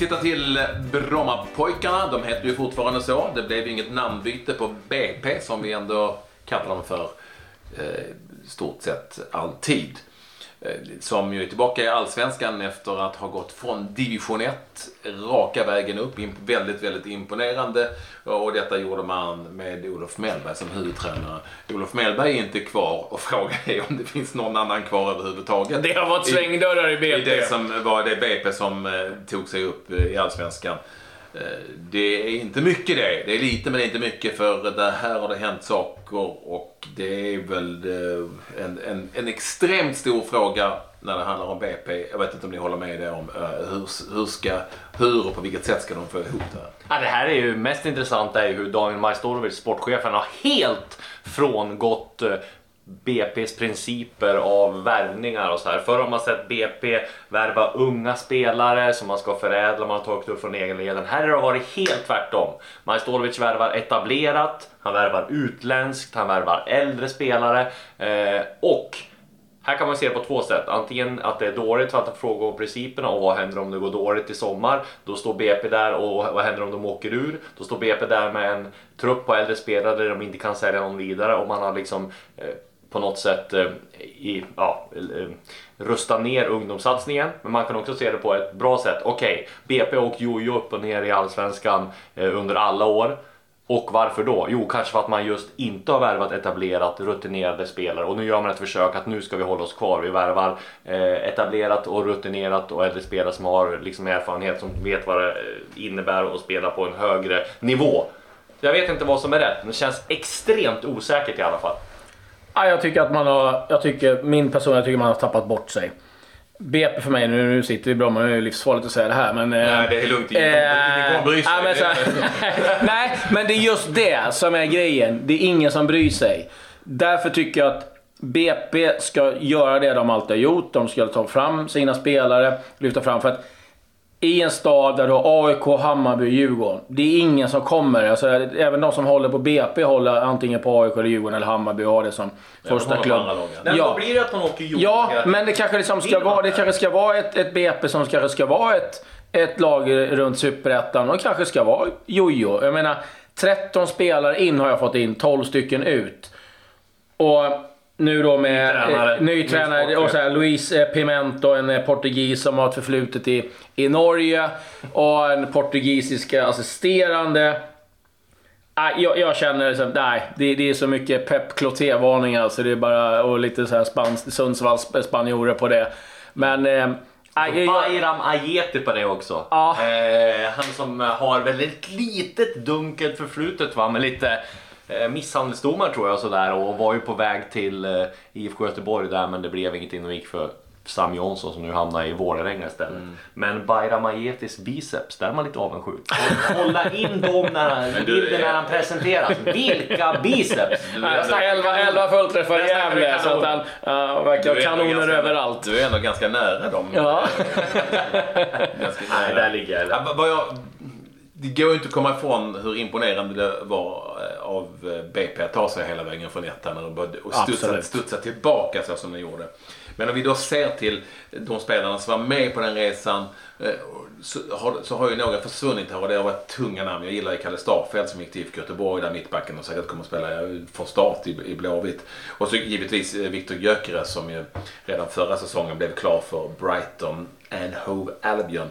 tittar till Brommapojkarna. De heter ju fortfarande så. Det blev ju inget namnbyte på BP som vi ändå kallar dem för eh, stort sett alltid. Eh, som ju är tillbaka i Allsvenskan efter att ha gått från division 1 raka vägen upp. Väldigt, väldigt imponerande. Och detta gjorde man med Olof Mellberg som huvudtränare. Olof Mellberg är inte kvar och frågan är om det finns någon annan kvar överhuvudtaget. Det har varit svängdörrar i BP. I det som var det BP som eh, tog sig upp i Allsvenskan. Eh, det är inte mycket det. Det är lite men det är inte mycket för det här har det hänt saker och det är väl eh, en, en, en extremt stor fråga när det handlar om BP. Jag vet inte om ni håller med det om eh, hur, hur, ska, hur och på vilket sätt ska de få ihop det här? Ja, det här är ju mest intressant är ju hur Daniel Majstorovic, sportchefen, har helt frångått BP's principer av värvningar och så här. Förr har man sett BP värva unga spelare som man ska förädla, man har tagit upp från egen leden. Här har det varit helt tvärtom. Majstorovic värvar etablerat, han värvar utländskt, han värvar äldre spelare eh, och här kan man se det på två sätt. Antingen att det är dåligt för att fråga om principerna och vad händer om det går dåligt i sommar? Då står BP där och vad händer om de åker ur? Då står BP där med en trupp på äldre spelare där de inte kan sälja någon vidare och man har liksom eh, på något sätt eh, i, ja, eh, eh, rusta ner ungdomssatsningen. Men man kan också se det på ett bra sätt. Okej, okay, BP och jojo upp och ner i Allsvenskan eh, under alla år. Och varför då? Jo, kanske för att man just inte har värvat etablerat, rutinerade spelare. Och nu gör man ett försök att nu ska vi hålla oss kvar. Vi värvar eh, etablerat och rutinerat och äldre spelare som har liksom erfarenhet, som vet vad det eh, innebär att spela på en högre nivå. Jag vet inte vad som är rätt, men det känns extremt osäkert i alla fall. Ja, jag tycker att man har... Jag tycker, min person, jag tycker man har tappat bort sig. BP för mig, nu, nu sitter vi i Bromma, nu är det livsfarligt att säga det här men... Nej, det är lugnt. Ingen kommer bry sig. men, så, nej, men det är just det som är grejen. Det är ingen som bryr sig. Därför tycker jag att BP ska göra det de alltid har gjort. De ska ta fram sina spelare, lyfta fram. För att i en stad där du har AIK, Hammarby och Djurgården. Det är ingen som kommer. Alltså, även de som håller på BP håller antingen på AIK, eller Djurgården eller Hammarby och har det som första klubb. Ja, då blir det att man åker Djurgården. Ja, men det kanske liksom ska vara, det kanske ska vara ett, ett BP som kanske ska vara ett, ett lag runt Superettan och kanske ska vara jojo. Jag menar, 13 spelare in har jag fått in, 12 stycken ut. Och nu då med ny tränare, eh, ny tränare och så här, Luis eh, Pimento, en eh, portugis som har ett förflutet i, i Norge. Och en portugisisk assisterande. Jag, jag känner liksom, nej, det, det, är så mycket Pep Cloté-varningar så det är bara, och lite så här spans, Sundsvalls spanjorer på det. Men... Eh, Bayram Ajeti på det också. Ja. Eh, han som har väldigt litet dunkelt förflutet va, med lite Eh, misshandelsdomar tror jag sådär och var ju på väg till eh, IFK Göteborg där men det blev ingenting och gick för Sam Jonsson som nu hamnar i Vålerenga istället. Mm. Men Bayram Ajetis biceps, där är man lite avundsjuk. Kolla in dem när han, bilden när han presenteras. Vilka biceps! 11, 11 fullträffar i Gävle så att han uh, verkar kanoner ganska, överallt. Du är ändå ganska nära dem. Ja. ganska nära. Nej, där ligger jag. Ja, det går ju inte att komma ifrån hur imponerande det var eh, av eh, BP att ta sig hela vägen från ettan och studsa, studsa tillbaka så som de gjorde. Men om vi då ser till de spelarna som var med på den resan eh, så har, så har ju några försvunnit här och det har varit tunga namn. Jag gillar ju Kalle Starfelt som gick till IFK Göteborg där mittbacken och säkert kommer att spela från start i, i Blåvitt. Och så givetvis Viktor Gyökeres som ju redan förra säsongen blev klar för Brighton and Hove Albion.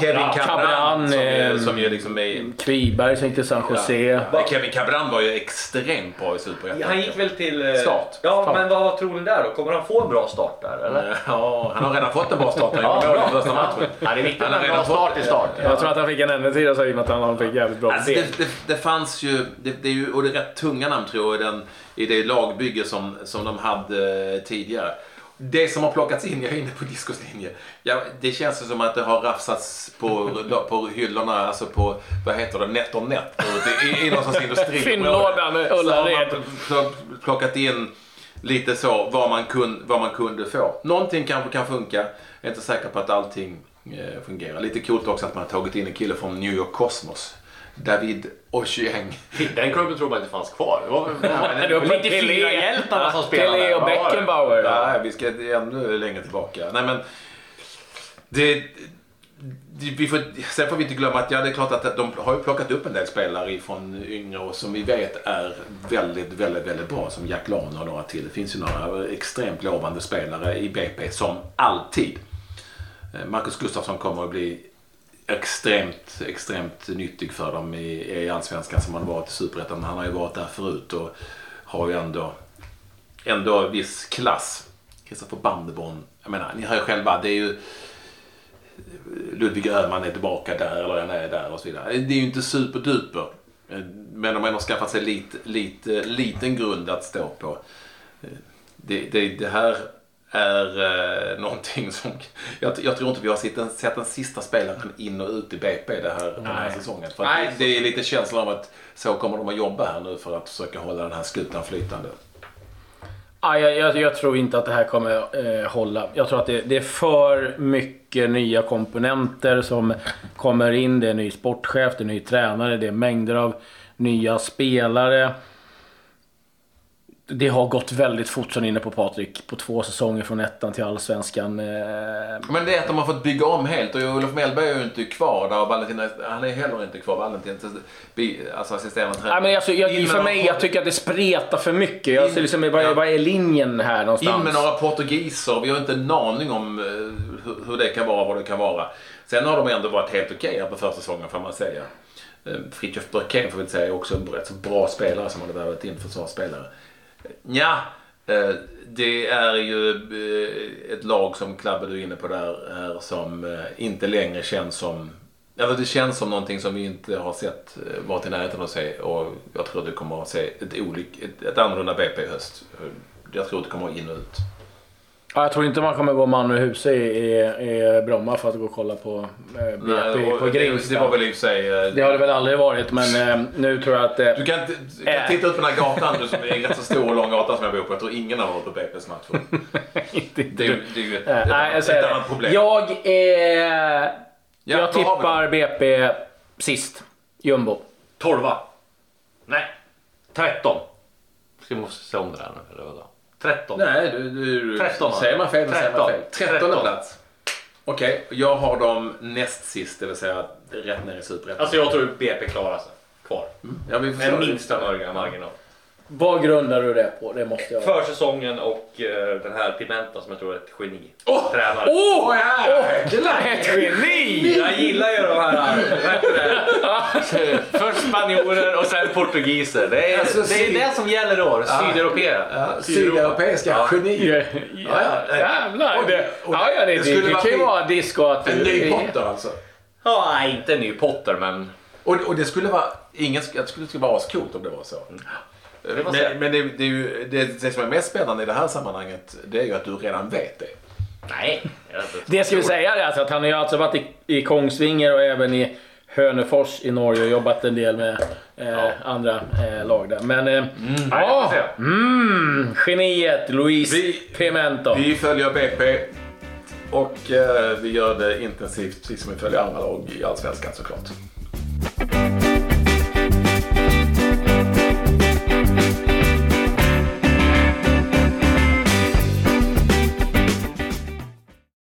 Kevin Cabran, som, är, som är liksom är, Kviberg som gick till San Jose. Ja. Kevin Cabran var ju extremt bra i Superettan. Han gick väl till... Eh, start. Ja, start. men vad tror ni där då? Kommer han få en bra start där eller? Ja, han har redan fått en bra start. Han gjorde mål i första matchen. Ja, det är viktigt med en bra start i start. Jag tror att han fick en ännu tidigare så i och med att han fick jävligt bra alltså, det, det, det, fanns ju, det, det är ju, och det är rätt tunga namn tror jag i, den, i det lagbygge som, som de hade eh, tidigare. Det som har plockats in, jag är inne på diskuslinje. Ja, det känns som att det har rafsats på, på hyllorna, alltså på, vad heter det, NetOnNet. I, i någon sorts industri. Fyndlådan Ullared. plockat in lite så vad man, kun, vad man kunde få. Någonting kanske kan funka. Jag är inte säker på att allting eh, fungerar. Lite coolt också att man har tagit in en kille från New York Cosmos. David Ochieng. Den klubben tror man inte fanns kvar. Det var, det var 94-hjältarna som spelade. Pelé och Beckenbauer. Nej, vi ska ännu längre tillbaka. Nej, men det, vi får, sen får vi inte glömma att ja, det är klart att de har ju plockat upp en del spelare från yngre och som vi vet är väldigt, väldigt, väldigt bra. Som Jack Lahn och några till. Det finns ju några extremt lovande spelare i BP som alltid. Eh, Marcus Gustafsson kommer att bli extremt, extremt nyttig för dem i, i Allsvenskan som han varit i Superettan. Han har ju varit där förut och har ju ändå, ändå viss klass. Kristoffer Bandeborn, jag menar, ni hör ju själva, det är ju Ludvig Öhman är tillbaka där eller han är där och så vidare. Det är ju inte superduper. Men de har ändå skaffat sig lite, lite, liten grund att stå på. Det, det, det här är eh, någonting som... Jag, jag, tror inte vi har sett den, sett den sista spelaren in och ut i BP det här, den här säsongen. För det, det är lite känslan av att så kommer de att jobba här nu för att försöka hålla den här skutan flytande. Ah, jag, jag, jag, tror inte att det här kommer eh, hålla. Jag tror att det, det, är för mycket nya komponenter som kommer in. Det är ny sportchef, det är ny tränare, det är mängder av nya spelare det har gått väldigt fort som inne på Patrik. På två säsonger från ettan till allsvenskan. Eh, men det är att de har fått bygga om helt och Olof Mellberg är ju inte kvar där och Valentin, han är heller inte kvar. Valentin, alltså assisterande tränare. men alltså, jag, för mig, jag tycker att det spretar för mycket. Jag ser liksom, vad, ja. vad är linjen här någonstans? In med några portugiser. Vi har inte en aning om eh, hur, hur det kan vara, vad det kan vara. Sen har de ändå varit helt okej okay här på första säsongen får man säga. Eh, Fritiof Börkén får vi säga är också en rätt så bra spelare som hade värvat in försvarsspelare. Ja, eh, det är ju eh, ett lag som Klabbe du är inne på där här som eh, inte längre känns som Eller det känns som någonting som vi inte har sett varit i närheten av att se och jag tror att du kommer att se ett, olik, ett, ett annorlunda BP i höst. Jag tror att det kommer in och ut. Ja, jag tror inte man kommer gå man ur huset i, i, i Bromma för att gå och kolla på eh, BP på Grimsta. Det var väl i sig... Eh, det har det väl aldrig varit, men eh, nu tror jag att... Eh, du kan, du kan titta ut på den här gatan, du, som är en rätt så stor och lång gata som jag bor på. Jag tror ingen har varit på BP's match. det, det, är, det är ju ett, äh, nej, ett, ett annat problem. Jag, eh, ja, jag tippar BP sist. Jumbo. 12 Nej, 13. Ska vi måste se om det här nu, eller vadå? 13. Nej, du, du, 13. Säger man fel, 13. säger man fel. 13, 13. plats. Okej, okay, jag har dem näst sist, det vill säga rätt ner i superettan. Alltså jag tror BP klarar sig kvar. Mm. Ja, vi får Med minsta möjliga marginal. Vad grundar du det på? Det måste jag... Försäsongen och uh, den här Pimenta som jag tror är ett geni. Oh! Tränare. Åh! Oh! Oh! Ett geni! Jag gillar ju de här, Först spanjorer och sen portugiser. Det är, alltså, det, är det som gäller då. Sydeuropeer. Ja, Sydeuropeiska ja. genier. Ja, ja, jävlar. Och det, och ja, ja, det, det, det, det kan ju vara disco att... En ny Potter alltså? Ja, inte en ny Potter men... Och, och det skulle vara... Ingen, jag skulle, det skulle vara ascoolt om det var så. Mm. Men, men det, det, är ju, det, det som är mest spännande i det här sammanhanget det är ju att du redan vet det. Nej. Det ska vi säga är alltså att han har ju alltså varit i, i Kongsvinger och även i Hönefors i Norge och jobbat en del med eh, ja. andra eh, lag där. Men eh, mm. ja, mm, geniet Luis vi, Pimento. Vi följer BP och eh, vi gör det intensivt precis som vi följer andra lag i Allsvenskan såklart.